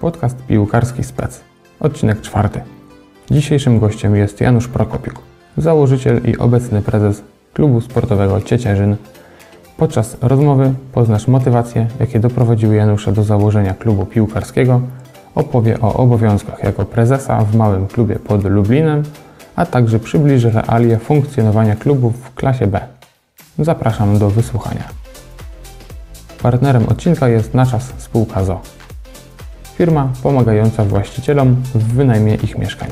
Podcast Piłkarski Spec. Odcinek czwarty. Dzisiejszym gościem jest Janusz Prokopiuk, założyciel i obecny prezes klubu sportowego Ciecierzyn. Podczas rozmowy poznasz motywacje, jakie doprowadziły Janusza do założenia klubu piłkarskiego, opowie o obowiązkach jako prezesa w małym klubie pod Lublinem, a także przybliży realia funkcjonowania klubu w klasie B. Zapraszam do wysłuchania. Partnerem odcinka jest nasza spółka ZO. Firma pomagająca właścicielom w wynajmie ich mieszkań.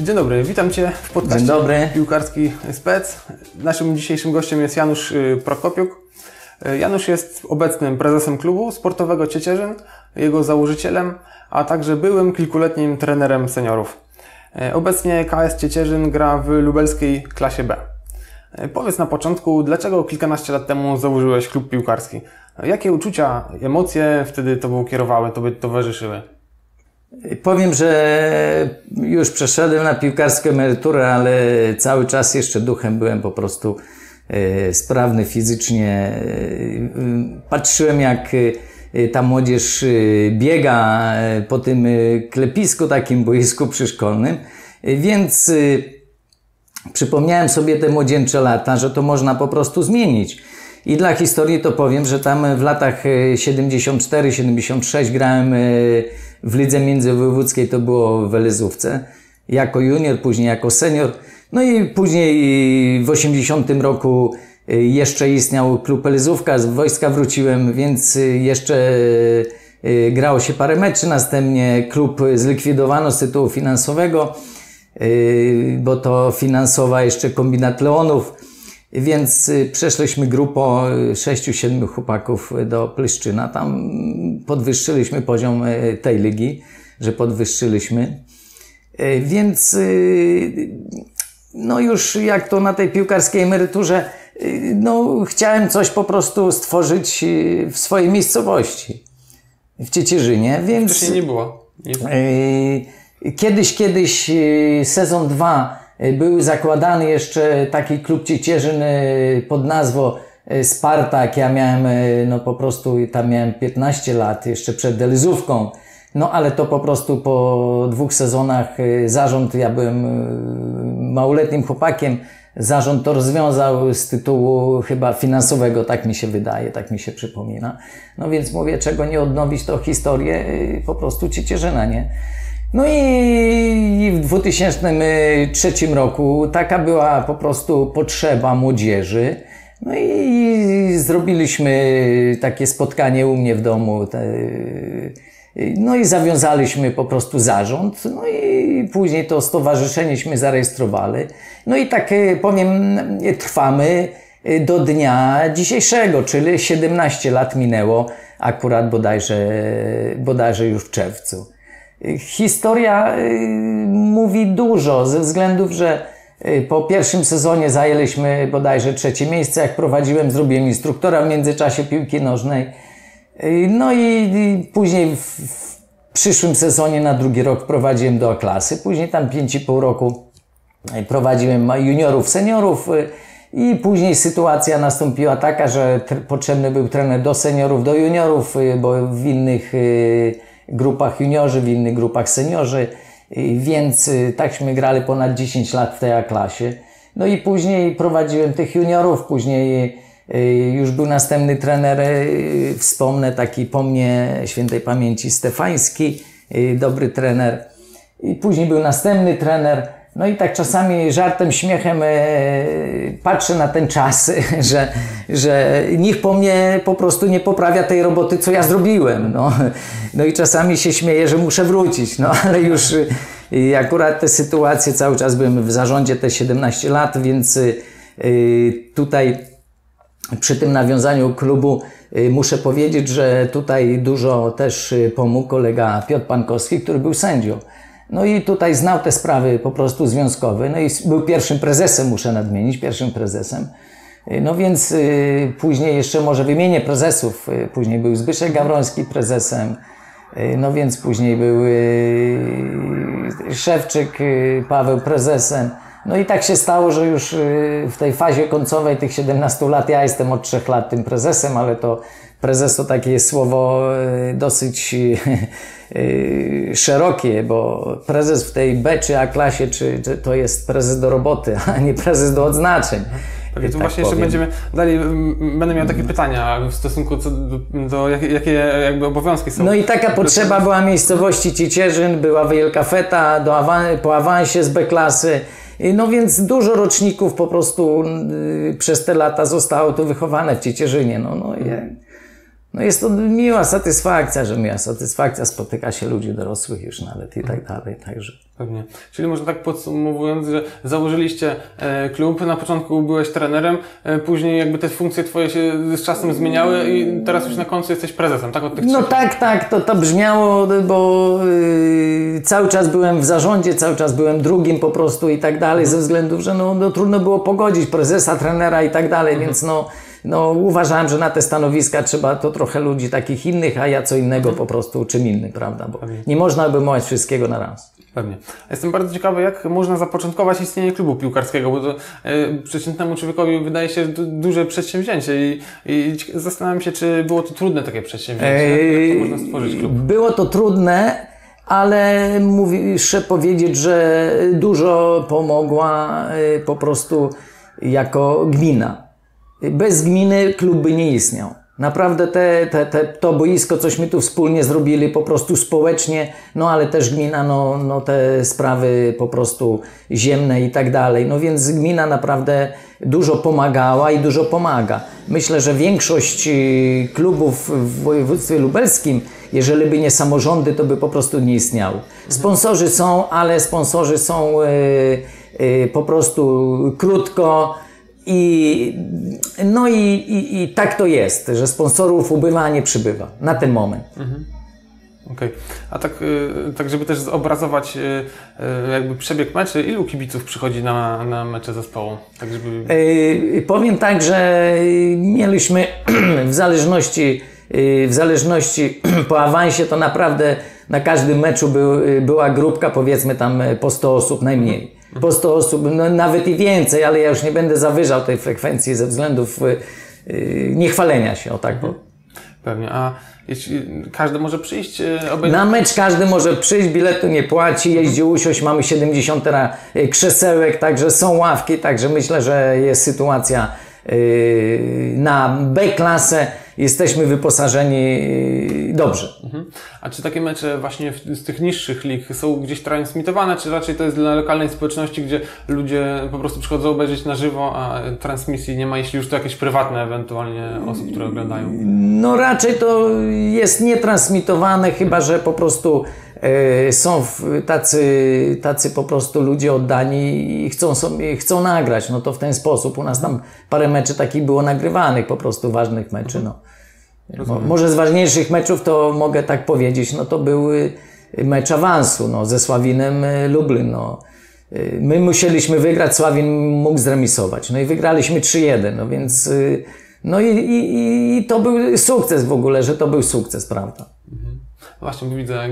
Dzień dobry, witam Cię w podcaście Dzień dobry. Piłkarski Spec. Naszym dzisiejszym gościem jest Janusz y, Prokopiuk. Y, Janusz jest obecnym prezesem klubu sportowego Ciecierzyn, jego założycielem, a także byłym kilkuletnim trenerem seniorów. Y, Obecnie KS Ciecierzyn gra w lubelskiej klasie B. Powiedz na początku, dlaczego kilkanaście lat temu założyłeś klub piłkarski? Jakie uczucia, emocje wtedy Tobą kierowały, Tobie towarzyszyły? Powiem, że już przeszedłem na piłkarską emeryturę, ale cały czas jeszcze duchem byłem po prostu e, sprawny fizycznie. E, Patrzyłem, jak e, ta młodzież e, biega e, po tym e, klepisku, takim boisku przyszkolnym, E, więc e, przypomniałem sobie te młodzieńcze lata, że to można po prostu zmienić. I dla historii to powiem, że tam w latach e, 74-76 grałem e, w lidze międzywojewódzkiej, to było w Elezówce, jako junior, później jako senior. No i później w 80 roku e, jeszcze istniał klub Elezówka, z wojska wróciłem, więc e, jeszcze e, grało się parę meczy, następnie klub zlikwidowano z tytułu finansowego, e, bo to finansowa jeszcze kombinat Leonów. Więc y, przeszliśmy grupą 6-7 chłopaków do Plyszczyna. Tam podwyższyliśmy poziom y, tej ligi, że podwyższyliśmy. Y, Więc y, no już jak to na tej piłkarskiej emeryturze, y, no chciałem coś po prostu stworzyć y, w swojej miejscowości, w Ciecierzynie, więc... Wcześniej nie było. Nie... Yy, Kiedyś, kiedyś sezon 2 yy, był zakładany jeszcze taki klub Ciecierzyn yy, pod nazwą yy, Spartak. Ja miałem, no po prostu tam miałem 15 lat, jeszcze przed Delizówką. No ale to po prostu po dwóch sezonach zarząd, ja byłem małoletnim chłopakiem, zarząd to rozwiązał z tytułu chyba finansowego, tak mi się wydaje, tak mi się przypomina. No więc mówię, czego nie odnowić to historię po prostu Ciecierzyna, nie? No i w 2003 roku taka była po prostu potrzeba młodzieży. No i zrobiliśmy takie spotkanie u mnie w domu. te- No i zawiązaliśmy po prostu zarząd. No i później to stowarzyszenieśmy zarejestrowali. No i tak powiem, trwamy do dnia dzisiejszego, czyli 17 lat minęło akurat bodajże, bodajże już w czerwcu. Historia y, mówi dużo ze względów, że y, po pierwszym sezonie zajęliśmy bodajże trzecie miejsce. Jak prowadziłem, zrobiłem instruktora w międzyczasie piłki nożnej. Y, No i, później w, w przyszłym sezonie na drugi rok prowadziłem do A-klasy. Później tam 5,5 roku prowadziłem juniorów, seniorów. I później sytuacja nastąpiła taka, że tr- potrzebny był trener do seniorów, do juniorów, bo w innych grupach juniorzy, w innych grupach seniorzy, więc y, takśmy grali ponad 10 lat w tej A-klasie. No i później prowadziłem tych juniorów, później y, już był następny trener, y, wspomnę taki po mnie świętej pamięci Stefański, dobry trener. I później był następny trener. No i tak czasami żartem, śmiechem e, patrzę na ten czas, że, że nikt po mnie po prostu nie poprawia tej roboty, co ja zrobiłem. No, no i czasami się śmieję, że muszę wrócić, no ale już y, akurat te sytuacje, cały czas byłem w zarządzie te 17 lat, więc y, tutaj przy tym nawiązaniu klubu muszę powiedzieć, że tutaj dużo też pomógł kolega Piotr Pankowski, który był sędzią. No i tutaj znał te sprawy po prostu związkowe. No i był pierwszym prezesem, muszę nadmienić, pierwszym prezesem. Y, No więc y, później jeszcze może wymienię prezesów. Y, Później był Zbyszek Gawroński prezesem. No więc później był Szewczyk Paweł prezesem. No i tak się stało, że już w tej fazie końcowej tych 17 lat, ja jestem od 3 lat tym prezesem, ale to prezes to takie słowo e, dosyć e, szerokie, bo prezes w tej B czy A klasie czy, czy to jest prezes do roboty, a nie prezes do odznaczeń. Pewnie tu tak właśnie powiem. jeszcze będziemy dalej, będę miał takie pytania w stosunku do, do jakie, jakie jakby obowiązki są. No i taka potrzeba była miejscowości Cicierzyn, była wielka feta do awan po awansie z B-klasy. No więc dużo roczników po prostu y, przez te lata zostało tu wychowane w Ciecierzynie. No, no, je, no jest to miła satysfakcja, że miła satysfakcja, spotyka się ludzi dorosłych już nawet i tak dalej, także. Pewnie. Czyli można tak podsumowując, że założyliście e, klub, na początku byłeś trenerem, e, później jakby te funkcje twoje się z czasem zmieniały i teraz już na końcu jesteś prezesem, tak? Od tych no tak, tak, to, to brzmiało, bo yy, cały czas byłem w zarządzie, cały czas byłem drugim po prostu i tak dalej, ze względów, że no, no trudno było pogodzić prezesa, trenera i tak dalej, mhm. więc no no, uważałem, że na te stanowiska trzeba to trochę ludzi takich innych, a ja co innego po prostu czym innym, prawda? Bo nie można obejmować wszystkiego na raz. Pewnie. Jestem bardzo ciekawy, jak można zapoczątkować istnienie klubu piłkarskiego, bo to e, przeciętnemu człowiekowi wydaje się duże przedsięwzięcie i, i zastanawiam się, czy było to trudne takie przedsięwzięcie. jak to można stworzyć klub? Było to trudne, ale muszę powiedzieć, że dużo pomogła e, po prostu jako gmina. Bez gminy klub by nie istniał. Naprawdę te, te, te, to boisko, cośmy tu wspólnie zrobili, po prostu społecznie, no ale też gmina, no, no te sprawy po prostu ziemne i tak dalej. No więc gmina naprawdę dużo pomagała i dużo pomaga. Myślę, że większość y, klubów w województwie lubelskim, jeżeli by nie samorządy, to by po prostu nie istniały. Sponsorzy są, ale sponsorzy są yy, yy, po prostu krótko, i, no i, i, i, tak to jest, że sponsorów ubywa, a nie przybywa na ten moment. Mhm. Okay. A tak, y, tak, żeby też zobrazować y, y, jakby przebieg meczy, ilu kibiców przychodzi na, na mecze zespołu? Tak, żeby... Yy, powiem tak, że mieliśmy w zależności, w zależności po awansie to naprawdę na każdym meczu był, była grupka powiedzmy tam po 100 osób najmniej po 100 osób, no, nawet i więcej, ale ja już nie będę zawyżał tej frekwencji ze względów yy, niechwalenia się, o tak powiem. Pewnie, a jeśli każdy może przyjść? Yy, Na mecz każdy może przyjść, biletu nie płaci, jeździ usiąść, mamy 70 y, krzesełek, także są ławki, także myślę, że jest sytuacja yy, na B-klasę jesteśmy wyposażeni dobrze. Mhm. A czy takie mecze właśnie z tych niższych lig są gdzieś transmitowane, czy raczej to jest dla lokalnej społeczności, gdzie ludzie po prostu przychodzą obejrzeć na żywo, a transmisji nie ma, jeśli już to jakieś prywatne ewentualnie osób, które oglądają? No raczej to jest nietransmitowane, chyba że po prostu są tacy, tacy po prostu ludzie oddani i chcą, sobie, chcą nagrać, no to w ten sposób. U nas tam parę meczy takich było nagrywanych, po prostu ważnych meczy. No. Może z ważniejszych meczów to mogę tak powiedzieć, no to były mecz awansu no, ze Sławinem e, Lublin. No. E, my musieliśmy wygrać, Sławin mógł zremisować. No i wygraliśmy 3-1, no więc e, no i, i, i, to był sukces w ogóle, że to był sukces, prawda? Właśnie, widzę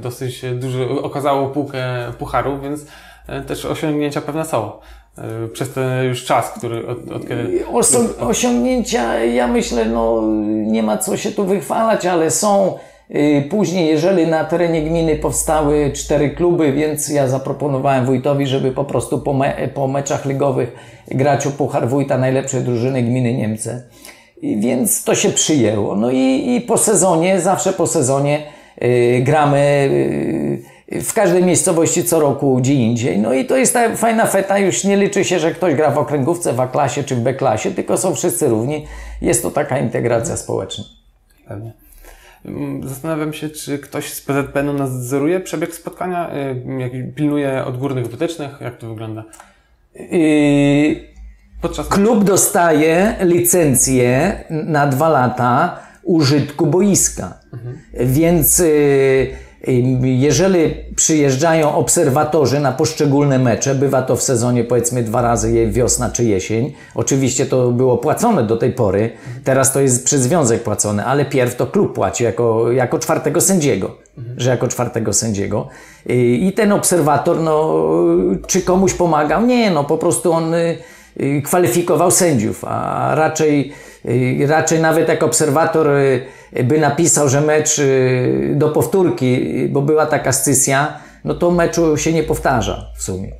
dosyć dużo, okazało półkę pucharów, więc też osiągnięcia pewne są. E, przez ten już czas, który od, od kiedy... osiągnięcia, ja myślę, no nie ma co się tu wychwalać, ale są y, Później, jeżeli na terenie gminy powstały cztery kluby, więc ja zaproponowałem wójtowi, żeby po prostu po, me po meczach ligowych grać o Puchar Wójta najlepszej drużyny gminy Niemcy. I więc to się przyjęło. No i, i po sezonie, zawsze po sezonie gramy yy, w każdej miejscowości co roku gdzie indziej. No i to jest ta fajna feta, już nie liczy się, że ktoś gra w okręgówce, w A-klasie czy w B-klasie, tylko są wszyscy równi. Jest to taka integracja społeczna. Pewnie. Mm, zastanawiam się, czy ktoś z PZPN-u nadzoruje przebieg spotkania, y, jak pilnuje odgórnych wytycznych, jak to wygląda? Podczas... Klub dostaje licencję na dwa lata użytku boiska. Mhm. Więc yy, jeżeli przyjeżdżają obserwatorzy na poszczególne mecze, bywa to w sezonie powiedzmy dwa razy wiosna czy jesień. Oczywiście to było płacone do tej pory, teraz to jest przez związek płacone, ale pierw to klub płaci jako, jako czwartego sędziego, że jako czwartego sędziego. I ten obserwator, no, czy komuś pomagał? Nie, no po prostu on y, kwalifikował sędziów, a raczej, y, raczej nawet jak obserwator y, by napisał, że mecz y, do powtórki, y, bo była taka scysja, no to meczu się nie powtarza w sumie.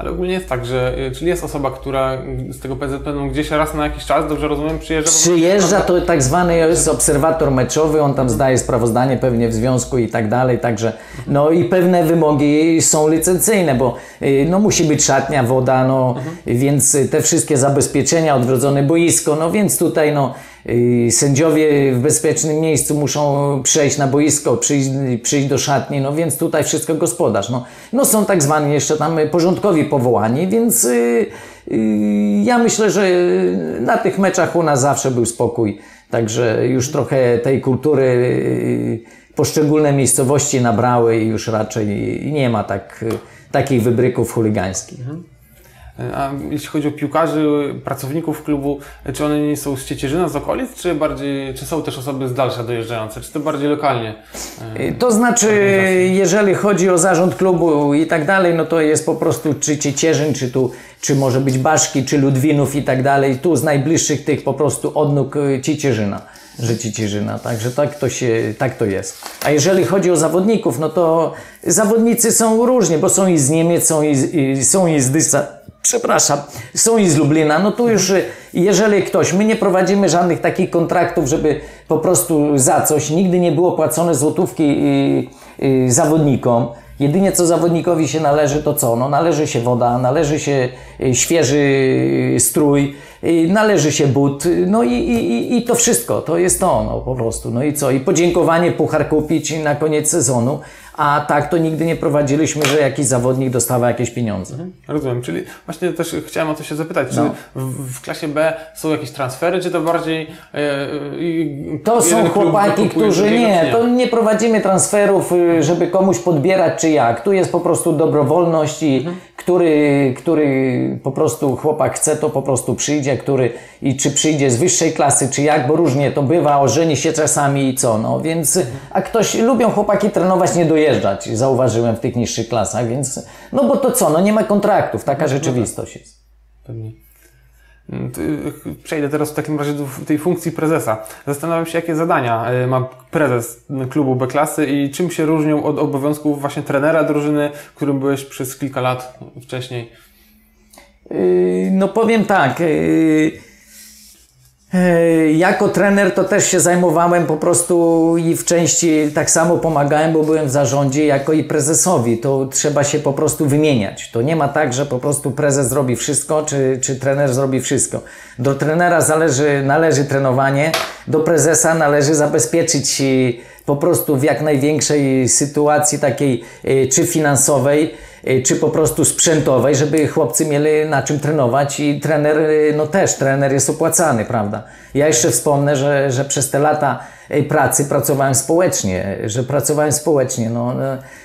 Ale ogólnie jest tak, że y, czyli jest osoba, która z tego PZPN gdzieś raz na jakiś czas, dobrze rozumiem, przyjeżdża? Przyjeżdża to tak zwany jest obserwator meczowy, on tam zdaje sprawozdanie pewnie w związku i tak dalej, także no i pewne wymogi są licencyjne, bo y, no musi być szatnia, woda, no więc y, te wszystkie zabezpieczenia, odgrodzone boisko, no więc tutaj no sędziowie w bezpiecznym miejscu muszą przejść na boisko, przyjść, przyjść do szatni, no więc tutaj wszystko gospodarz, no, no są tak zwani jeszcze tam porządkowi powołani, więc y, y, ja myślę, że na tych meczach u nas zawsze był spokój, także już trochę tej kultury y, poszczególne miejscowości nabrały i już raczej nie ma tak, takich wybryków chuligańskich. A jeśli chodzi o piłkarzy, pracowników klubu, czy oni są z Ciecierzyna, z okolic, czy bardziej, czy są też osoby z dalsza dojeżdżające, czy to bardziej lokalnie? Y, To znaczy, jeżeli chodzi o zarząd klubu i tak dalej, no to jest po prostu czy Ciecierzyn, czy tu, czy może być Baszki, czy Ludwinów i tak dalej. Tu z najbliższych tych po prostu odnóg y, Ciecierzyna, że Ciecierzyna. Także tak to się, tak to jest. A jeżeli chodzi o zawodników, no to zawodnicy są różni, bo są i z Niemiec, są i z, i, są i z Dysa, przepraszam, są i z Lublina. No tu już, jeżeli ktoś, my nie prowadzimy żadnych takich kontraktów, żeby po prostu za coś, nigdy nie było płacone złotówki y, y, zawodnikom. Jedynie co zawodnikowi się należy, to co? No, należy się woda, należy się y, świeży strój, należy się but, y, no i, i, i to wszystko, to jest to, no po prostu. No i co? I podziękowanie puchar kupić na koniec sezonu, a tak to nigdy nie prowadziliśmy, że jakiś zawodnik dostawa jakieś pieniądze. Rozumiem, czyli właśnie też chciałem o to się zapytać, czy No. w, w klasie B są jakieś transfery, czy to bardziej... E, To są chłopaki, którzy nie, to nie prowadzimy transferów, y, żeby komuś podbierać czy jak. Tu jest po prostu dobrowolność i który, który po prostu chłopak chce, to po prostu przyjdzie, który i czy przyjdzie z wyższej klasy, czy jak, bo różnie to bywa, ożeni się czasami i co, no więc, a ktoś, lubią chłopaki trenować, nie dojeżdżać, zauważyłem w tych niższych klasach, więc, no bo to co, no nie ma kontraktów, taka rzeczywistość jest. Pewnie. Mm, Przejdę teraz w takim razie do tej funkcji prezesa. Zastanawiam się, jakie zadania y, ma prezes klubu B klasy i czym się różnią od obowiązków właśnie trenera drużyny, którym byłeś przez kilka lat wcześniej. Yy, No powiem tak. yy, yy, Jako trener to też się zajmowałem po prostu i w części tak samo pomagałem, bo byłem w zarządzie jako i prezesowi. To trzeba się po prostu wymieniać. To nie ma tak, że po prostu prezes zrobi wszystko, czy, czy trener zrobi wszystko. Do trenera zależy, należy trenowanie, do prezesa należy zabezpieczyć po prostu w jak największej sytuacji takiej czy finansowej, czy po prostu sprzętowej, żeby chłopcy mieli na czym trenować i trener, y, no też trener jest opłacany, prawda? Ja jeszcze wspomnę, że, że przez te lata y, pracy pracowałem społecznie, że pracowałem społecznie, no,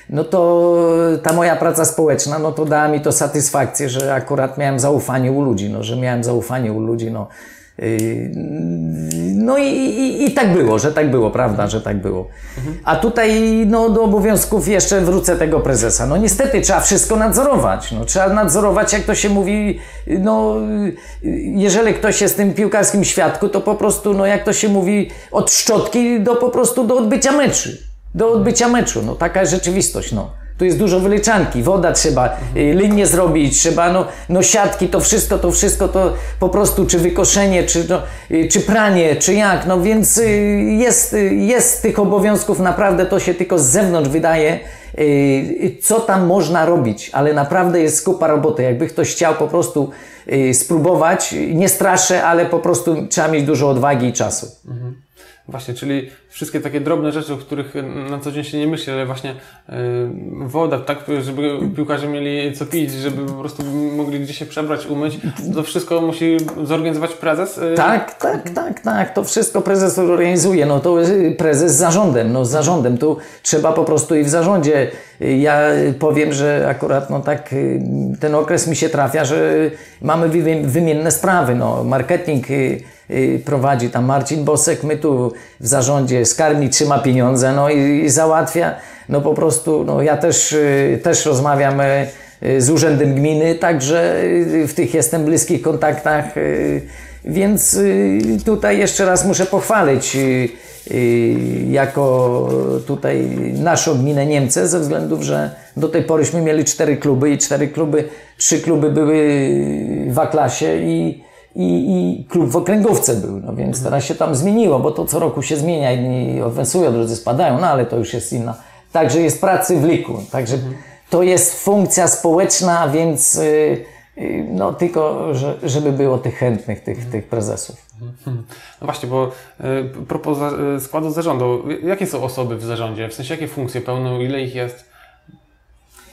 no to ta moja praca społeczna, no to dała mi to satysfakcję, że akurat miałem zaufanie u ludzi, no, że miałem zaufanie u ludzi, no. Yy, No i, i, i tak było, że tak było, prawda, że tak było. A tutaj no, do obowiązków jeszcze wrócę tego prezesa. No niestety trzeba wszystko nadzorować. No, trzeba nadzorować, jak to się mówi, no jeżeli ktoś jest w tym piłkarskim świadku, to po prostu, no jak to się mówi, od szczotki do po prostu do odbycia meczu. Do odbycia meczu, no taka rzeczywistość, no. Tu jest dużo wyliczanki, woda trzeba, y, linię zrobić, trzeba, no, no siatki, to wszystko, to wszystko, to po prostu, czy wykoszenie, czy, no, y, czy pranie, czy jak, no więc y, jest, jest tych obowiązków naprawdę, to się tylko z zewnątrz wydaje, co tam można robić, ale naprawdę jest kupa roboty, jakby ktoś chciał po prostu spróbować, nie straszę, ale po prostu trzeba mieć dużo odwagi i czasu. Właśnie, czyli wszystkie takie drobne rzeczy, o których na co dzień się nie myśli, ale właśnie y, woda, tak, żeby piłkarze mieli co pić, żeby po prostu mogli gdzieś się przebrać, umyć, to wszystko musi zorganizować prezes. y, Tak, tak, tak, tak. To wszystko prezes organizuje. No to y, prezes z zarządem. No z zarządem. Tu trzeba po prostu i w zarządzie. Ja powiem, że akurat no tak y, ten okres mi się trafia, że mamy wymi- wymienne sprawy. No, marketing y, prowadzi tam Marcin Bosek, my tu w zarządzie skarbnik trzyma pieniądze, no i, i załatwia. No po prostu, no ja też, y, też rozmawiam y, y, z Urzędem Gminy, także y, w tych jestem bliskich kontaktach, y, więc y, tutaj jeszcze raz muszę pochwalić y, y, jako tutaj naszą gminę Niemce ze względów, że do tej poryśmy mieli cztery kluby i cztery kluby, trzy kluby były w A-klasie i, i, i klub w okręgówce był, no więc teraz się tam zmieniło, bo to co roku się zmienia, jedni awansują, drudzy spadają, no ale to już jest inna. Także jest pracy w liku, także to jest funkcja społeczna, więc y, y, no tylko, że, żeby było tych chętnych, tych, tych prezesów. No właśnie, bo y, propos składu zarządu, jakie są osoby w zarządzie? W sensie jakie funkcje pełnią, ile ich jest?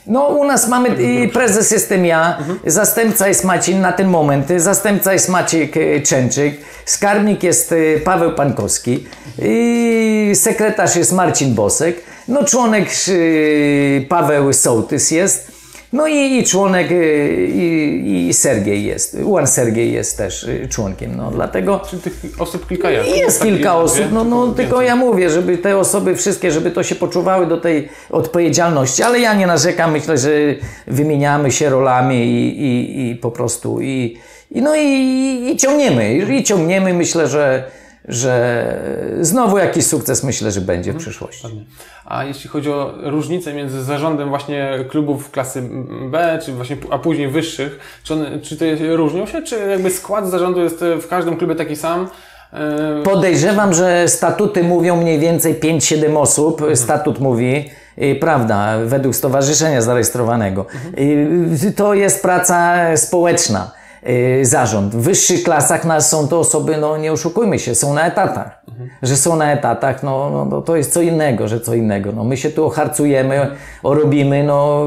No, u nas mamy, y, prezes jestem ja, zastępca jest Maciej na ten moment, zastępca jest Maciek y, Częczyk, skarbnik jest y, Paweł Pankowski, i sekretarz jest Marcin Bosek, no członek y, Paweł Sołtys jest, no i, i członek y, i, i Sergiej jest, Ułan Sergiej jest też y, członkiem, no dlatego... Czyli tych osób kilka jest? Jest kilka osób, no, no czy tylko więcej? ja mówię, żeby te osoby wszystkie, żeby to się poczuwały do tej odpowiedzialności, ale ja nie narzekam, myślę, że wymieniamy się rolami i, i, i po prostu i, i no i, i ciągniemy, i ciągniemy, myślę, że, że znowu jakiś sukces myślę, że będzie w przyszłości. A jeśli chodzi o różnicę między zarządem właśnie klubów klasy B, czy właśnie, a później wyższych, czy, one, czy to różnią się, czy jakby skład zarządu jest w każdym klubie taki sam? E, Podejrzewam, że statuty mówią mniej więcej 5-7 osób. Statut mówi, y, prawda, według stowarzyszenia zarejestrowanego. Y, To jest praca społeczna. Y, Zarząd. W wyższych klasach nas są to osoby, no nie oszukujmy się, są na etatach. Że są na etatach, no, no, no to jest co innego, że co innego. No, my się tu ocharcujemy, orobimy, no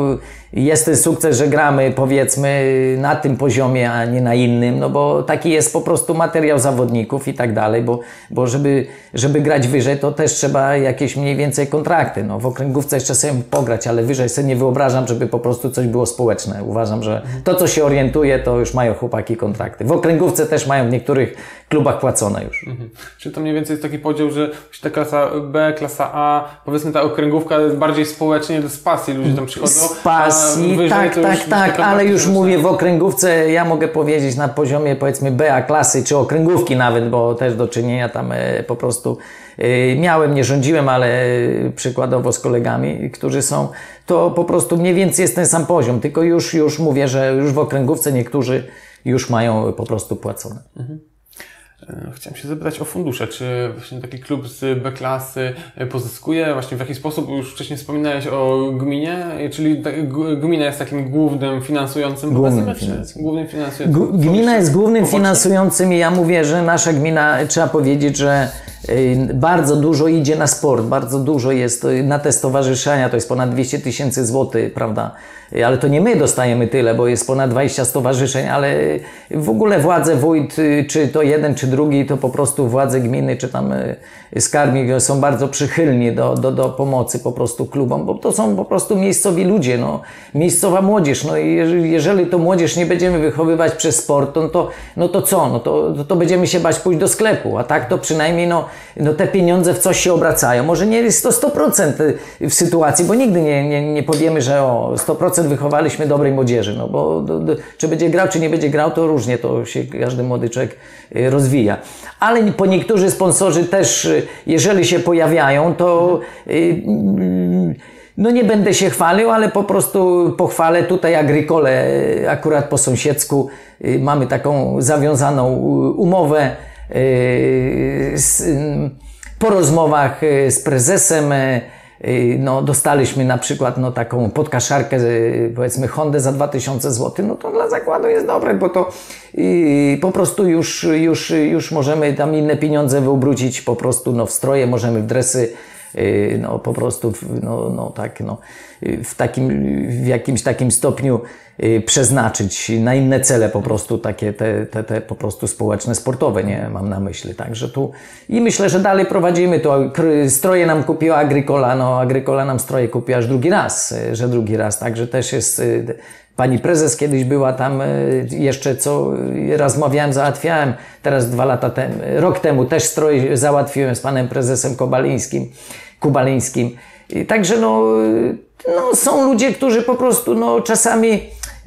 jest ten sukces, że gramy powiedzmy na tym poziomie, a nie na innym, no bo taki jest po prostu materiał zawodników i tak dalej, bo, bo żeby, żeby grać wyżej, to też trzeba jakieś mniej więcej kontrakty. No, w okręgówce jeszcze sobie pograć, ale wyżej sobie nie wyobrażam, żeby po prostu coś było społeczne. Uważam, że to, co się orientuje, to już mają chłopaki kontrakty. W okręgówce też mają w niektórych klubach płacone już. Czy to mniej więcej jest taki podział, że ta klasa B, klasa A, powiedzmy ta okręgówka jest bardziej społecznie z pasji, ludzie tam przychodzą. Z a wyżej tak, tak, tak, ale już mówię w okręgówce, ja mogę powiedzieć na poziomie powiedzmy BA klasy, czy okręgówki nawet, bo też do czynienia tam e, po prostu e, miałem, nie rządziłem, ale e, przykładowo z kolegami, którzy są, to po prostu mniej więcej jest ten sam poziom, tylko już, już mówię, że już w okręgówce niektórzy już mają po prostu płacone. E, Chciałem się zapytać o fundusze. Czy właśnie taki klub z B klasy e, pozyskuje właśnie w jaki sposób, już wcześniej wspominałeś o gminie, e, czyli ta, gmina jest takim głównym finansującym Głównym finansującym. Głównym finansującym. Gmina jest głównym finansującym i ja mówię, że nasza gmina, trzeba powiedzieć, że y, bardzo dużo idzie na sport, bardzo dużo jest y, na te stowarzyszenia, to jest ponad 200 tysięcy złotych, prawda? Y, Ale to nie my dostajemy tyle, bo jest ponad 20 stowarzyszeń, ale w ogóle władze wójt, czy to jeden, czy drugi, to po prostu władze gminy, czy tam y, skarbnik y, są bardzo przychylni do, do, do pomocy po prostu klubom, bo to są po prostu miejscowi ludzie, no, miejscowa młodzież, no jeżeli, to młodzież nie będziemy wychowywać przez sport, no to, no to co, no to, to, będziemy się bać pójść do sklepu, a tak to przynajmniej no, no te pieniądze w coś się obracają. Może nie jest to 100% w sytuacji, bo nigdy nie, nie, nie powiemy, że o 100% wychowaliśmy dobrej młodzieży, no bo do, do, czy będzie grał, czy nie będzie grał, to różnie to się każdy młody człowiek y, Ale po niektórzy sponsorzy też, y, jeżeli się pojawiają, to y, mm, no nie będę się chwalił, ale po prostu pochwalę tutaj Agrykole, y, akurat po sąsiedzku mamy taką zawiązaną umowę z, po rozmowach z prezesem no, dostaliśmy na przykład no, taką podkaszarkę, y, powiedzmy Hondę za 2000 zł, no to dla zakładu jest dobre, bo to y, po prostu już, już, już możemy tam inne pieniądze wyobrócić po prostu no, w stroje, możemy w dresy y, no po prostu no, no tak no y, w takim w jakimś takim stopniu y, przeznaczyć na inne cele po prostu takie te, te, te po prostu społeczne, sportowe, nie mam na myśli. Także tu i myślę, że dalej prowadzimy to. Stroje nam kupiła Agrykola, no Agrykola nam stroje kupiła aż drugi raz, y, że drugi raz, także też jest y, Pani prezes kiedyś była tam y, jeszcze, co y, rozmawiałem, załatwiałem. Teraz dwa lata temu, rok temu też stroj załatwiłem z panem prezesem Kobalińskim, Kubalińskim. I także no, no, są ludzie, którzy po prostu no, czasami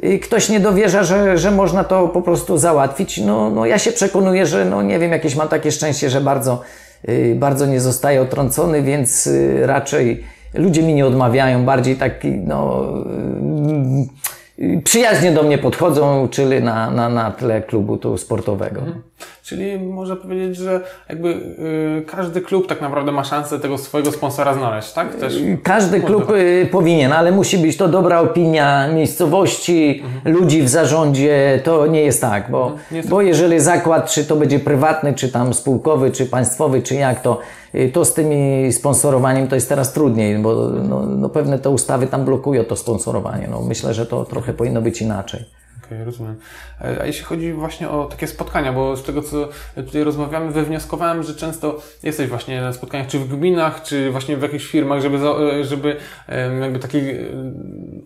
y, ktoś nie dowierza, że, że można to po prostu załatwić. No, no ja się przekonuję, że no nie wiem, jakieś mam takie szczęście, że bardzo, y, bardzo nie zostaje otrącony, więc y, raczej ludzie mi nie odmawiają, bardziej taki no przyjaźnie do mnie podchodzą, czyli na, na, na tle klubu tu sportowego. Czyli można powiedzieć, że jakby y, każdy klub tak naprawdę ma szansę tego swojego sponsora znaleźć, tak? Też Każdy klub y, powinien, ale musi być to dobra opinia miejscowości, ludzi w zarządzie. To nie jest tak, bo, Nie jest bo jeżeli zakład, czy to będzie prywatny, czy tam spółkowy, czy państwowy, czy jak, to, y, to z tymi sponsorowaniem to jest teraz trudniej, bo no, no pewne te ustawy tam blokują to sponsorowanie. No, myślę, że to trochę powinno być inaczej. Okej, rozumiem. E, A jeśli chodzi właśnie o takie spotkania, bo z tego, co tutaj rozmawiamy, wywnioskowałem, że często jesteś właśnie na spotkaniach, czy w gminach, czy właśnie w jakichś firmach, żeby, e, żeby jakby taką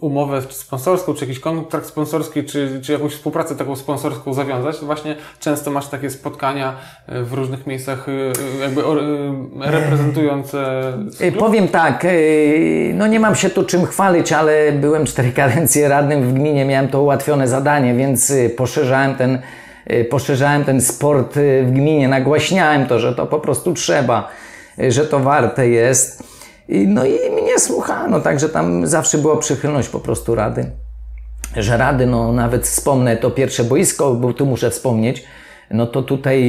umowę czy sponsorską, czy jakiś kontrakt sponsorski, czy, czy jakąś współpracę taką sponsorską zawiązać, to właśnie często masz takie spotkania e, w różnych miejscach, e, e, jakby e, reprezentujące Powiem tak, no nie mam się tu czym chwalić, ale byłem cztery kadencje radnym w gminie, miałem to ułatwione zadanie, więc y, poszerzałem ten, y, poszerzałem ten sport y, w gminie, nagłaśniałem to, że to po prostu trzeba, że to warte jest. No i mnie słuchano, także tam zawsze była przychylność po prostu rady że rady, no nawet wspomnę to pierwsze boisko, bo tu muszę wspomnieć, no to tutaj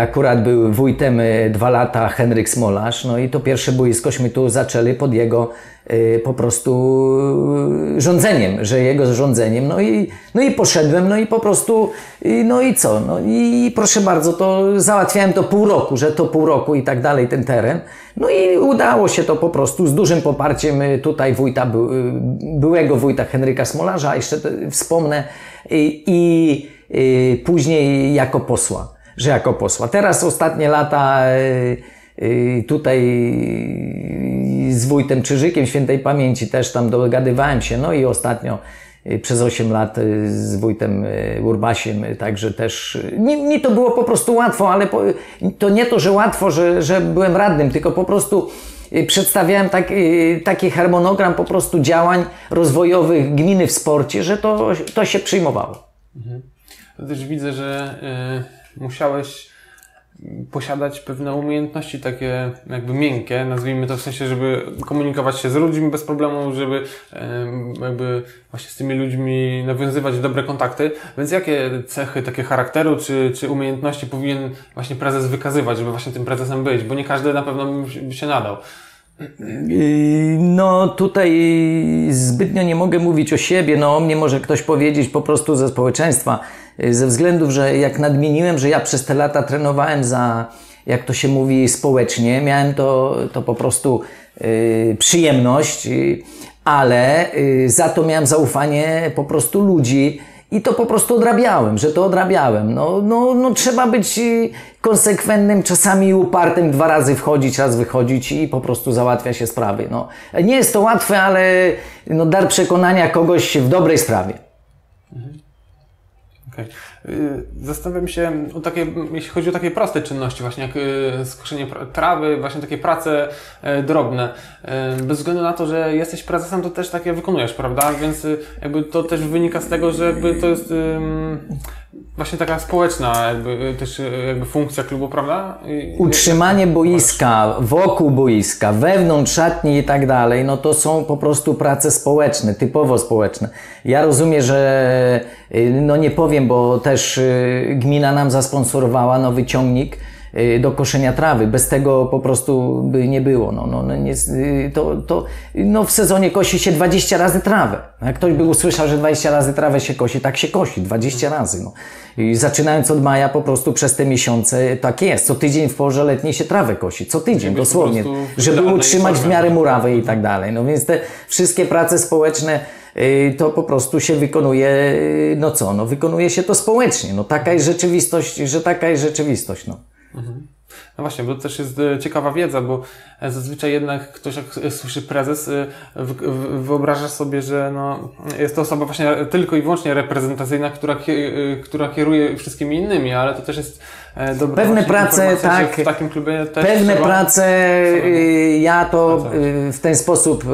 akurat był wójtem y, dwa lata Henryk Smolarz, no i to pierwsze boiskośmy tu zaczęli pod jego y, po prostu y, rządzeniem, że jego rządzeniem, no i, no i poszedłem, no i po prostu, y, no i co, no i proszę bardzo, to załatwiałem to pół roku, że to pół roku i tak dalej ten teren, no i udało się to po prostu z dużym poparciem y, tutaj wójta, by- y, byłego wójta Henryka Smolarza, jeszcze wspomnę, i, i y, później jako posła, że jako posła. Teraz ostatnie lata y, y, tutaj z wójtem Czyżykiem świętej pamięci też tam dogadywałem się, no i ostatnio y, przez 8 lat z wójtem Urbasiem, także też mi, mi to było po prostu łatwo, ale po, to nie to, że łatwo, że, że byłem radnym, tylko po prostu przedstawiałem tak, taki harmonogram po prostu działań rozwojowych gminy w sporcie, że to, to się przyjmowało. To też widzę, że y, musiałeś posiadać pewne umiejętności takie jakby miękkie, nazwijmy to w sensie, żeby komunikować się z ludźmi bez problemu, żeby jakby właśnie z tymi ludźmi nawiązywać dobre kontakty. Więc jakie cechy takie charakteru czy, czy umiejętności powinien właśnie prezes wykazywać, żeby właśnie tym prezesem być? Bo nie każdy na pewno by się nadał. No tutaj zbytnio nie mogę mówić o siebie, no o mnie może ktoś powiedzieć po prostu ze społeczeństwa, ze względów, że jak nadmieniłem, że ja przez te lata trenowałem za, jak to się mówi, społecznie, miałem to, to po prostu yy, przyjemność, yy, ale yy, za to miałem zaufanie po prostu ludzi, i to po prostu odrabiałem, że to odrabiałem. No, no, no trzeba być y, konsekwentnym, czasami upartym, dwa razy wchodzić, raz wychodzić i po prostu załatwia się sprawy. No, nie jest to łatwe, ale no, dar przekonania kogoś w dobrej sprawie. Okej. Y, Zastanawiam się o takie, jeśli chodzi o takie proste czynności, właśnie jak y, skoszenie trawy, właśnie takie prace e, drobne. E, Bez względu na to, że jesteś prezesem, to też takie wykonujesz, prawda? Więc y, jakby to też wynika z tego, że jakby to jest właśnie taka społeczna jakby, y, też y, jakby funkcja klubu, prawda? I- Utrzymanie boiska, wokół boiska, wewnątrz szatni i tak dalej, no to są po prostu prace społeczne, typowo społeczne. Ja rozumiem, że y, no nie powiem, bo też y, gmina nam zasponsorowała nowy ciągnik y, do koszenia trawy. Bez tego po prostu by nie było. No, no, no, nie, y, to, to, no w sezonie kosi się 20 razy trawę. Jak ktoś by usłyszał, że 20 razy trawę się kosi, tak się kosi, 20 razy. No. I zaczynając od maja po prostu przez te miesiące tak jest. Co tydzień w porze letniej się trawę kosi. Co tydzień, dosłownie. Żeby utrzymać w miarę murawę i tak dalej. No więc te wszystkie prace społeczne to po prostu się wykonuje, y, no co, no wykonuje się to społecznie. No taka jest rzeczywistość, że taka jest rzeczywistość, no. No właśnie, bo to też jest e, ciekawa wiedza, bo e, zazwyczaj jednak ktoś jak s- słyszy prezes, e, wyobraża sobie, że no, jest to osoba właśnie tylko i wyłącznie reprezentacyjna, która, e, która kieruje wszystkimi innymi, ale to też jest e, dobra Pewne prace, tak, w takim klubie też Pewne trzeba... prace, y, ja to y, w ten sposób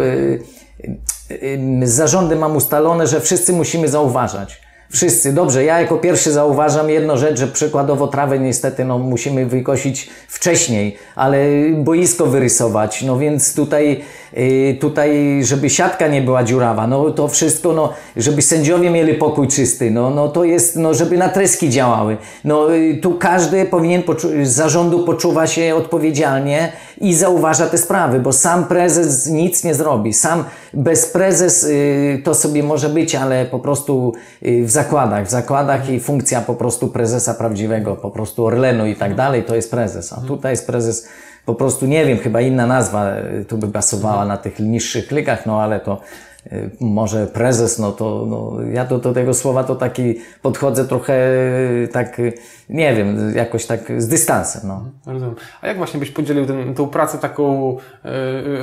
y, y, z zarządem mam ustalone, że wszyscy musimy zauważać. Wszyscy, dobrze, ja jako pierwszy zauważam jedną rzecz, że przykładowo trawę niestety no, musimy wykosić wcześniej, ale boisko wyrysować, no więc tutaj, tutaj żeby siatka nie była dziurawa, no to wszystko, no, żeby sędziowie mieli pokój czysty, no, no to jest, no żeby natryski działały, no y, tu każdy powinien z zarządu poczuwa się odpowiedzialnie i zauważa te sprawy, bo sam prezes nic nie zrobi, sam bez prezes y, to sobie może być, ale po prostu y, w zakładach, w zakładach i funkcja po prostu prezesa prawdziwego, po prostu Orlenu i tak dalej, to jest prezes, a tutaj jest prezes po prostu, nie wiem, chyba inna nazwa y, tu by pasowała na tych niższych klikach, no ale to y, może prezes, no to no, ja do, do tego słowa to taki podchodzę trochę y, tak, nie wiem, jakoś tak z dystansem, no. Rozumiem. A jak właśnie byś podzielił ten, tą pracę taką e,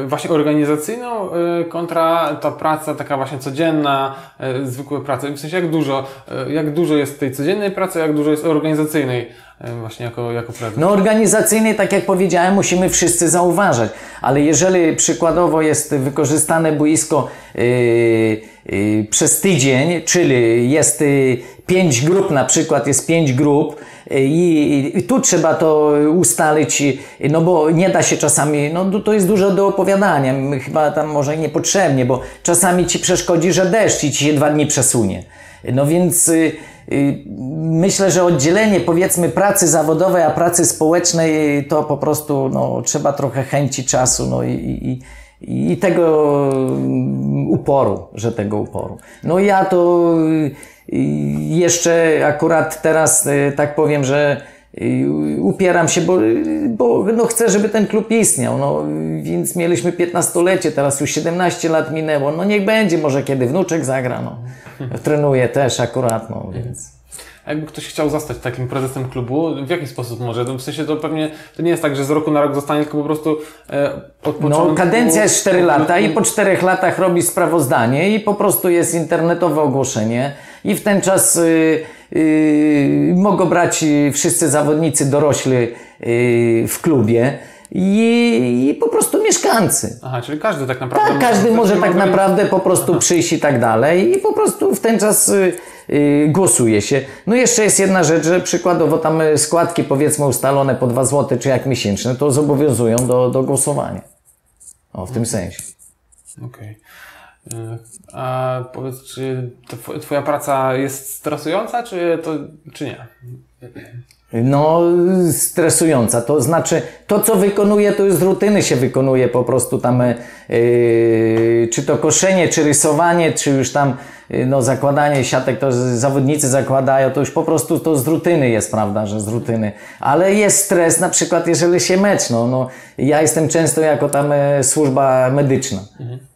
e, właśnie organizacyjną e, kontra ta praca taka właśnie codzienna, e, zwykłe prace? W sensie jak dużo, e, jak dużo jest tej codziennej pracy, jak dużo jest organizacyjnej e, właśnie jako, jako prezes? No organizacyjnie, tak jak powiedziałem, musimy wszyscy zauważać, ale jeżeli przykładowo jest wykorzystane boisko yy, yy, przez tydzień, czyli jest yy, pięć grup, na przykład jest pięć grup yy, i, i tu trzeba to ustalić, no bo nie da się czasami, no to- jest dużo do opowiadania, chyba tam może niepotrzebnie, bo czasami ci przeszkodzi, że deszcz i ci się dwa dni przesunie. No więc y, y, myślę, że oddzielenie powiedzmy pracy zawodowej, a pracy społecznej y, to po prostu no, trzeba trochę chęci czasu no, i, i, i tego mm, uporu, że tego uporu. No ja to y, y, jeszcze akurat teraz y, tak powiem, że y, upieram się, bo, bo no chcę, żeby ten klub istniał. No, więc mieliśmy 15-lecie, teraz już 17 lat minęło. No niech będzie, może kiedy wnuczek zagra. No. Trenuje też akurat, no więc. A jakby ktoś chciał zostać takim prezesem klubu, w jaki sposób może? No, W sensie to pewnie to nie jest tak, że z roku na rok zostanie, tylko po prostu e, od No, kadencja jest 4 lata i po 4 latach robi sprawozdanie i po prostu jest internetowe ogłoszenie i w ten czas y, y, mogą brać wszyscy zawodnicy dorośli y, w klubie i, i po prostu mieszkańcy. Aha, czyli każdy tak naprawdę... Tak, każdy może tak naprawdę po prostu przyjść i tak dalej i po prostu w ten czas głosuje się. No jeszcze jest jedna rzecz, że przykładowo tam składki powiedzmy ustalone po 2 zł czy jak miesięczne, to zobowiązują do, do głosowania. O, w tym sensie. Okej. E, A powiedz, czy twoja praca jest stresująca, czy, to, czy nie? No, stresująca. To znaczy, to co wykonuje, to już z rutyny się wykonuje po prostu tam, yy, czy to koszenie, czy rysowanie, czy już tam, yy, no, zakładanie siatek, to zawodnicy zakładają, to już po prostu to z rutyny jest, prawda, że z rutyny. Ale jest stres, na przykład, jeżeli się mecz, no, no ja jestem często jako tam e, służba medyczna.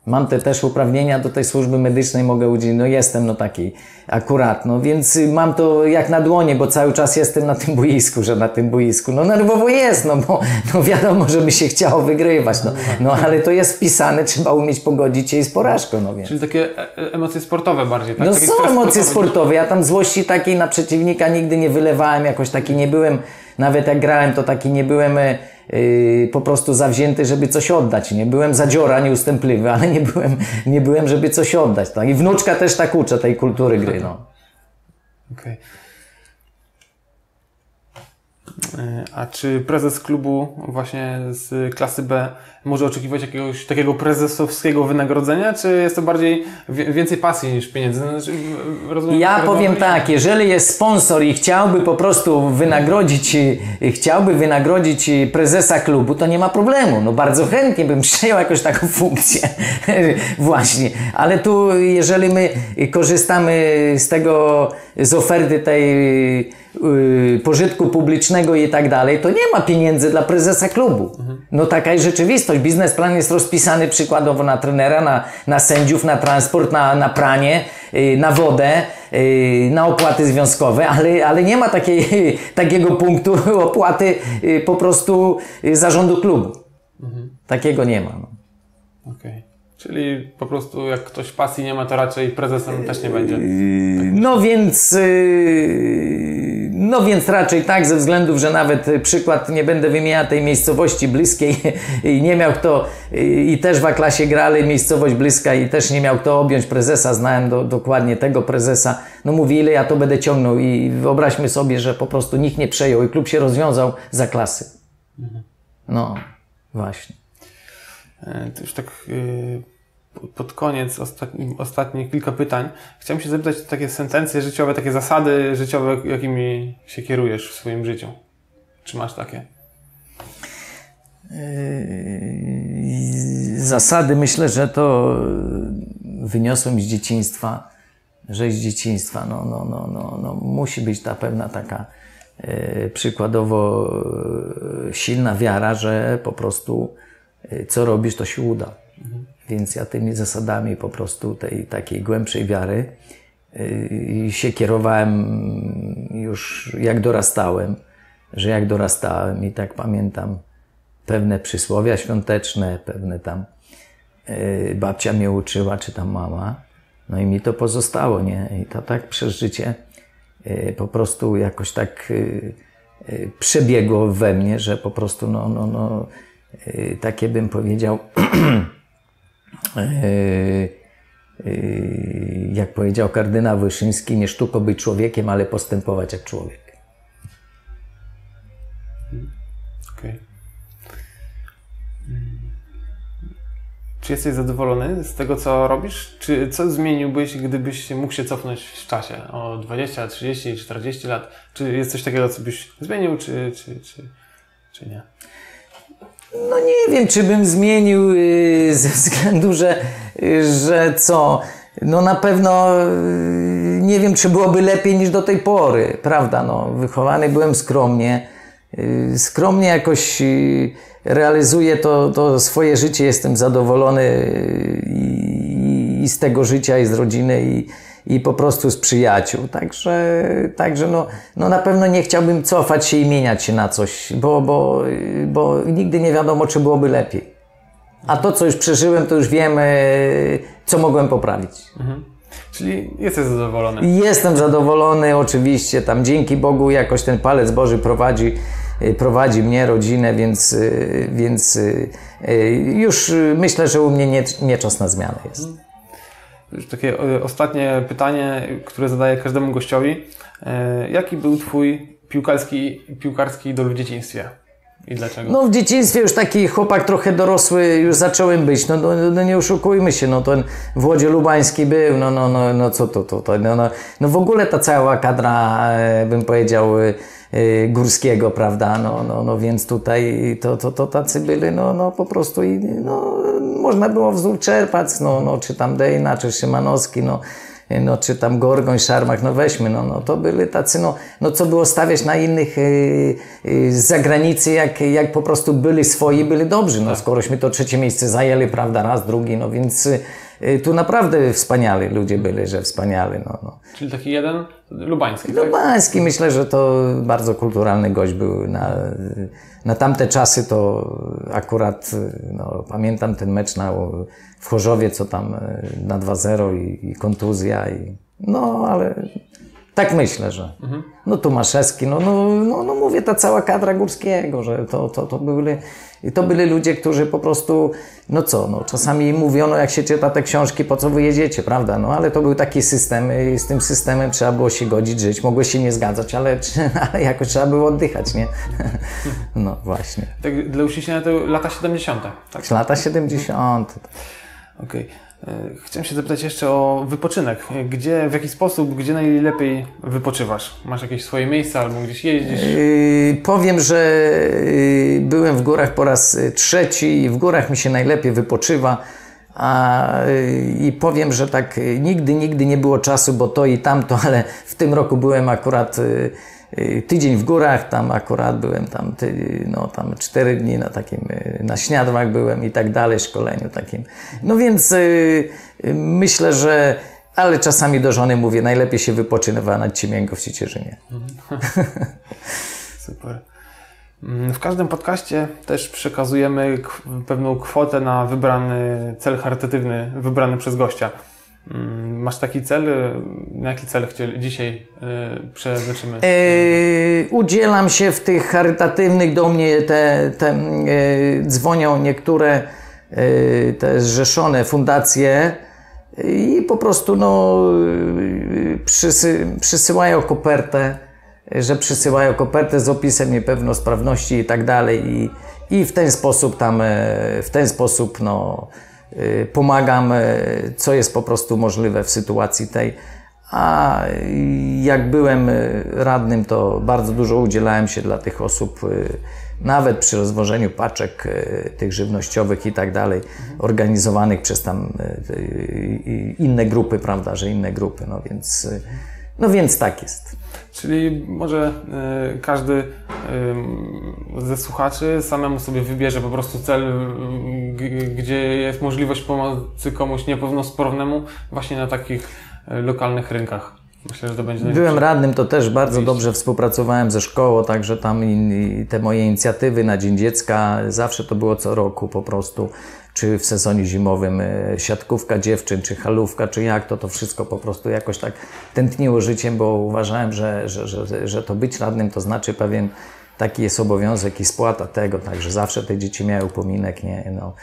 Mam te też uprawnienia do tej służby medycznej, mogę udzielić, no jestem no taki akurat, no więc y, mam to jak na dłonie, bo cały czas jestem na tym boisku, że na tym boisku, no nerwowo jest, no bo no wiadomo, że by się chciało wygrywać, no, no ale to jest wpisane, trzeba umieć pogodzić się z porażką, no więc. Czyli takie e- e- emocje sportowe bardziej, tak? No Taki są emocje sportowe. Ja tam złości takiej na przeciwnika nigdy nie wylewałem, jakoś taki nie byłem, nawet jak grałem, to taki nie byłem e, yy, po prostu zawzięty, żeby coś oddać. Nie byłem zadziora, nieustępliwy, ale nie byłem, nie byłem żeby coś oddać. Tak? I wnuczka też tak uczę tej kultury gry. No. Okej. E, A czy prezes klubu właśnie z klasy B może oczekiwać jakiegoś takiego prezesowskiego wynagrodzenia, czy jest to bardziej więcej pasji niż pieniędzy? Znaczy, w- rozumiem, Ja powiem tak, jeżeli jest sponsor i chciałby po prostu wynagrodzić, chciałby wynagrodzić prezesa klubu, to nie ma problemu. No bardzo chętnie bym przejął jakąś taką funkcję. Właśnie. Ale tu, jeżeli my korzystamy z tego, z oferty tej y, pożytku publicznego i tak dalej, to nie ma pieniędzy dla prezesa klubu. No taka jest rzeczywistość. Biznesplan jest rozpisany przykładowo na trenera, na, na sędziów, na transport, na, na pranie, y, na wodę, y, na opłaty związkowe, ale, ale nie ma takiej, takiego punktu opłaty po prostu zarządu klubu. Takiego nie ma. No. Okej. Czyli po prostu jak ktoś pasji nie ma, to raczej prezesem też nie będzie. No więc, yy, no więc raczej tak, ze względów, że nawet y, przykład nie będę wymieniał tej miejscowości bliskiej i nie miał kto, i też w A-klasie grali miejscowość bliska i też nie miał kto objąć prezesa, znałem do, dokładnie tego prezesa. No mówi, ile ja to będę ciągnął i wyobraźmy sobie, że po prostu nikt nie przejął i klub się rozwiązał za klasy. No, właśnie. E, To już tak yy, pod koniec, ostatni, ostatnie kilka pytań. Chciałem się zapytać takie sentencje życiowe, takie zasady życiowe, jakimi się kierujesz w swoim życiu. Czy masz takie? Yy, Zasady myślę, że to wyniosłem z dzieciństwa, że z dzieciństwa no, no, no, no, no, musi być ta pewna taka e, przykładowo e, silna wiara, że po prostu e, co robisz, to się uda. Więc ja tymi zasadami po prostu tej takiej głębszej wiary e, się kierowałem już jak dorastałem, że jak dorastałem i tak pamiętam pewne przysłowia świąteczne, pewne tam yy, babcia mnie uczyła, czy tam mama. No i mi to pozostało, nie? I to tak przez życie po prostu jakoś tak przebiegło we mnie, że po prostu, no, no, no takie bym powiedział, yy, yy, jak powiedział kardynał Wyszyński, nie sztuko być człowiekiem, ale postępować jak człowiek. Mm. Czy jesteś zadowolony z tego, co robisz? Czy co zmieniłbyś, gdybyś mógł się cofnąć w czasie o 20, 30, 40 lat? Czy jest coś takiego, co byś zmienił, czy, czy, czy, czy nie? No nie wiem, czy bym zmienił yy, ze względu, że, yy, że co. No na pewno yy, nie wiem, czy byłoby lepiej niż do tej pory, prawda? No, wychowany byłem skromnie. Skromnie jakoś realizuję to, to swoje życie, jestem zadowolony i, i z tego życia, i z rodziny, i, i po prostu z przyjaciół. Także, także no, no na pewno nie chciałbym cofać się i mieniać się na coś, bo, bo, bo nigdy nie wiadomo, czy byłoby lepiej. A to, co już przeżyłem, to już wiem, e, co mogłem poprawić. Czyli jesteś zadowolony. Jestem zadowolony, oczywiście. Tam dzięki Bogu jakoś ten palec Boży prowadzi, y, prowadzi mnie, rodzinę, więc, y, więc już myślę, że u mnie nie, nie czas na zmianę jest. Takie e, ostatnie pytanie, które zadaję każdemu gościowi. E, Jaki był Twój piłkarski, piłkarski idol w dzieciństwie? I dlaczego? No w dzieciństwie już taki chłopak trochę dorosły już zacząłem być, no, no, no nie oszukujmy się, no ten w Łodzie Lubański był, no, no, no, no co to, to, to no, no, no w ogóle ta cała kadra, e, bym powiedział, Górskiego, prawda, no, no, no więc tutaj to, to, to tacy byli, no, no po prostu i no, można było wzór czerpać, no, no czy tam Dejna, czy Szymanowski, no, no czy tam Gorgoń, Szarmach, no weźmy, no, no to byli tacy, no, no co było stawiać na innych yy, yy, z zagranicy, jak, jak po prostu byli swoi, byli dobrzy, no skorośmy to trzecie miejsce zajęli, prawda, raz, drugi, no więc yy, tu naprawdę wspaniali ludzie byli, że wspaniali, no, no. Czyli taki jeden lubański, tak? Lubański myślę, że to bardzo kulturalny gość był. Na, na tamte czasy to akurat no, pamiętam ten mecz na, w Chorzowie, co tam e, na 2-0 i, i kontuzja. I, no ale tak myślę, że. No Tomaszewski, no, no, no, no mówię, ta cała kadra Górskiego, że to, to, to byli. I to byli ludzie, którzy po prostu, no co, no czasami mówiono, jak się czyta te książki, po co wy jedziecie, prawda? No ale to był taki system i z tym systemem trzeba było się godzić, żyć. Mogłeś się nie zgadzać, ale, ale jakoś trzeba było oddychać, nie? No właśnie. Tak dla uściślenia to lata 70. Tak? Lata 70. Okej. E, Chciałem się zapytać jeszcze o wypoczynek. Gdzie, w jaki sposób, gdzie najlepiej wypoczywasz? Masz jakieś swoje miejsca albo gdzieś jeździsz? Yy, powiem, że yy, byłem w górach po raz trzeci i w górach mi się najlepiej wypoczywa. A, I powiem, że tak nigdy, nigdy nie było czasu, bo to i tamto, ale w tym roku byłem akurat tydzień w górach, tam akurat byłem tam, no, tam cztery dni na takim, y, na śniadłach byłem i tak dalej, szkoleniu takim. No więc y, y, myślę, że, ale czasami do żony mówię, najlepiej się wypoczywa nad Ciemięgo w Ciecierzynie. Super. Mm, W każdym podcaście też przekazujemy pewną kwotę na wybrany cel charytatywny, wybrany przez gościa. Mm, Masz taki cel? Y, Na jaki cel chcieli, dzisiaj y, przeznaczymy? E, udzielam się w tych charytatywnych, do mnie te, te e, dzwonią niektóre e, te zrzeszone fundacje i po prostu no, e, przysy, przysyłają kopertę, że przysyłają kopertę z opisem niepełnosprawności i tak dalej i, i w ten sposób tam, w ten sposób no, pomagam, e, co jest po prostu możliwe w sytuacji tej. A jak byłem y, radnym, to bardzo dużo udzielałem się dla tych osób, y, nawet przy rozwożeniu paczek y, tych żywnościowych i tak dalej, organizowanych przez tam y, y, inne grupy, prawda, że inne grupy, no więc, y, no więc tak jest. Czyli może y, każdy y, ze słuchaczy samemu sobie wybierze po prostu cel, y, gdzie jest możliwość pomocy komuś niepełnosprawnemu właśnie na takich y, lokalnych rynkach. Myślę, że to będzie Byłem radnym, to też bardzo dobrze współpracowałem ze szkołą, także tam te moje inicjatywy na Dzień Dziecka, zawsze to było co roku po prostu, czy w sezonie zimowym e, siatkówka dziewczyn, czy halówka, czy jak, to to wszystko po prostu jakoś tak tętniło życiem, bo uważałem, że, że, że, że to być radnym to znaczy pewien taki jest obowiązek i spłata tego, także zawsze te dzieci miały upominek, nie, no.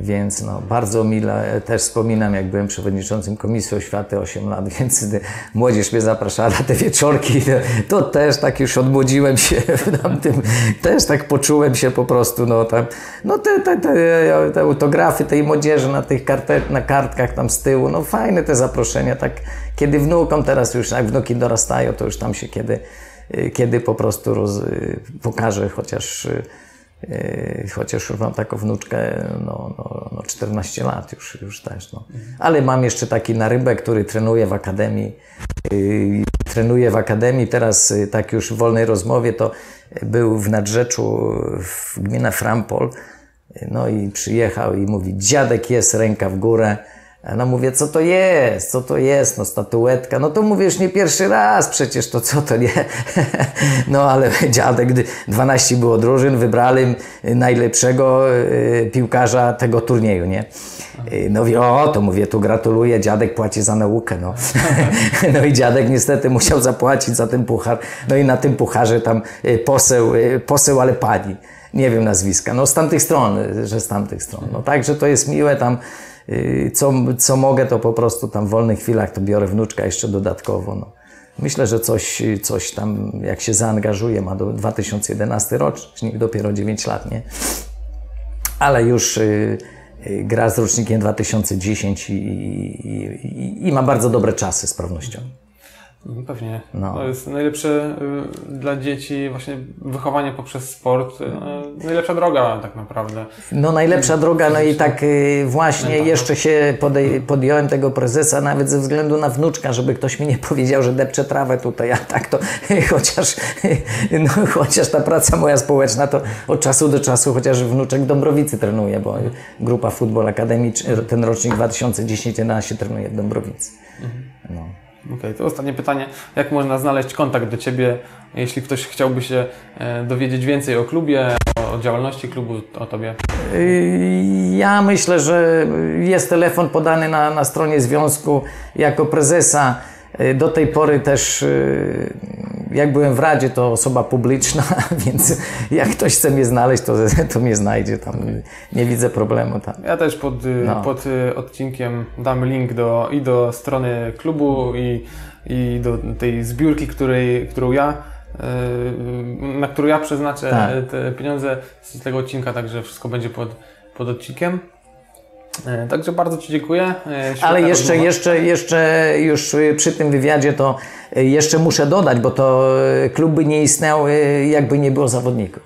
Więc no, bardzo mile też wspominam, jak byłem przewodniczącym Komisji Oświaty 8 lat, więc gdy młodzież mnie zapraszała na te wieczorki, to, też tak już odmłodziłem się w tamtym, też tak poczułem się po prostu, no tam, no te, te, te, te autografy tej młodzieży na tych kartek, na kartkach tam z tyłu, no fajne te zaproszenia, tak kiedy wnukom teraz już, jak wnuki dorastają, to już tam się kiedy, kiedy po prostu roz, pokażę chociaż Chociaż już mam taką wnuczkę, no, no, no 14 lat już, już też. No. Ale mam jeszcze taki narybek, który trenuje w akademii. Yy, trenuje w akademii, teraz yy, tak już w wolnej rozmowie to był w Nadrzeczu, w gmina Frampol. No i przyjechał i mówi, dziadek jest, ręka w górę. No mówię, co to jest, co to jest, no statuetka. No to mówię, już nie pierwszy raz przecież, to co to nie. No ale dziadek, gdy 12 było drużyn, wybrali najlepszego y, piłkarza tego turnieju, nie? Y, No wie, o, to mówię, tu gratuluję, dziadek płaci za naukę, no. No i dziadek niestety musiał zapłacić za ten puchar. No i na tym pucharze tam y, poseł, poseł, ale pani. Nie wiem nazwiska. No z tamtych stron, że z tamtych stron. No także to jest miłe tam. Y, Co, co mogę, to po prostu tam w wolnych chwilach to biorę wnuczka jeszcze dodatkowo. No. Myślę, że coś, coś tam, jak się zaangażuje, ma do 2011 rocznik, dopiero 9 lat, nie? Ale już y, y, gra z rocznikiem 2010 i, i, i, i ma bardzo dobre czasy z pewnością. No, Pewnie. No. To jest najlepsze y, dla dzieci właśnie wychowanie poprzez sport. y, najlepsza droga tak naprawdę. No najlepsza droga, no i tak y, właśnie jeszcze się podjąłem tego prezesa nawet ze względu na wnuczka, żeby ktoś mi nie powiedział, że depcze trawę tutaj, a tak to chociaż, no, chociaż ta praca moja społeczna to od czasu do czasu, chociaż wnuczek w Dąbrowicy trenuje, bo grupa futbol akademiczny, ten rocznik 2010-11 trenuje w Dąbrowicy. No. Okej, to ostatnie pytanie. Jak można znaleźć kontakt do Ciebie, jeśli ktoś chciałby się e, dowiedzieć więcej o klubie, o, działalności klubu, o Tobie? Y, Ja myślę, że jest telefon podany na, na stronie związku jako prezesa. Y, Do tej pory też, y, jak byłem w Radzie, to osoba publiczna, więc jak ktoś chce mnie znaleźć, to, to mnie znajdzie. Tam nie widzę problemu. Tam. Ja też pod, y, No. pod odcinkiem damy link do, i do strony klubu, i, i do tej zbiórki, której, którą ja, na którą ja przeznaczę Tak. te pieniądze z tego odcinka, także wszystko będzie pod, pod odcinkiem. Y, Także bardzo Ci dziękuję. Y, świetna Ale jeszcze, rozmowa. jeszcze, jeszcze już y, przy tym wywiadzie to jeszcze muszę dodać, bo to klub by nie istniał, jakby nie było zawodników.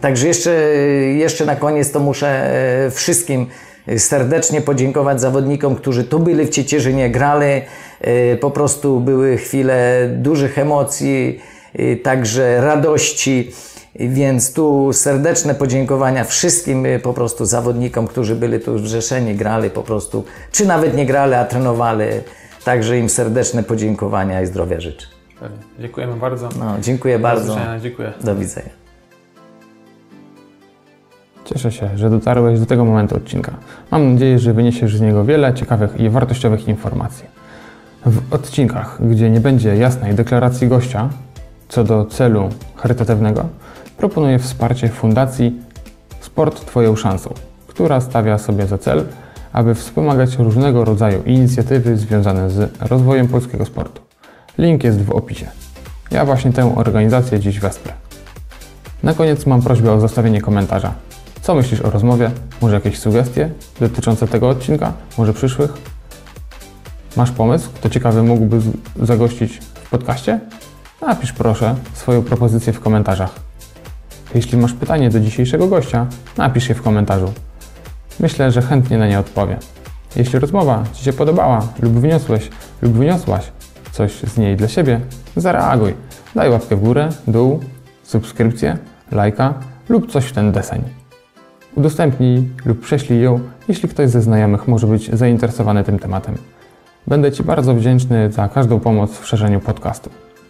Także jeszcze, jeszcze na koniec to muszę wszystkim serdecznie podziękować zawodnikom, którzy tu byli w Ciecierzynie, grali. Po prostu były chwile dużych emocji także radości. Więc tu serdeczne podziękowania wszystkim y, po prostu zawodnikom, którzy byli tu w Rzeszeni, grali po prostu, czy nawet nie grali, a trenowali. Także im serdeczne podziękowania i zdrowia życzę. Pewnie. Dziękujemy bardzo. No, dziękuję Do bardzo. Dziękuję. Do widzenia. Cieszę się, że dotarłeś do tego momentu odcinka. Mam nadzieję, że wyniesiesz z niego wiele ciekawych i wartościowych informacji. W odcinkach, gdzie nie będzie jasnej deklaracji gościa co do celu charytatywnego, proponuję wsparcie Fundacji Sport Twoją szansą, która stawia sobie za cel, aby wspomagać różnego rodzaju inicjatywy związane z rozwojem polskiego sportu. Link jest w opisie. Ja właśnie tę organizację dziś wesprę. Na koniec mam prośbę o zostawienie komentarza. Co myślisz o rozmowie? Może jakieś sugestie dotyczące tego odcinka? Może przyszłych? Masz pomysł, kto ciekawy mógłby zagościć w podcaście? Napisz proszę swoją propozycję w komentarzach. Jeśli masz pytanie do dzisiejszego gościa, napisz je w komentarzu. Myślę, że chętnie na nie odpowiem. Jeśli rozmowa Ci się podobała lub wyniosłeś lub wyniosłaś coś z niej dla siebie, zareaguj. Daj łapkę w górę, dół, subskrypcję, lajka lub coś w ten deseń. Udostępnij lub prześlij ją, jeśli ktoś ze znajomych może być zainteresowany tym tematem. Będę Ci bardzo wdzięczny za każdą pomoc w szerzeniu podcastu.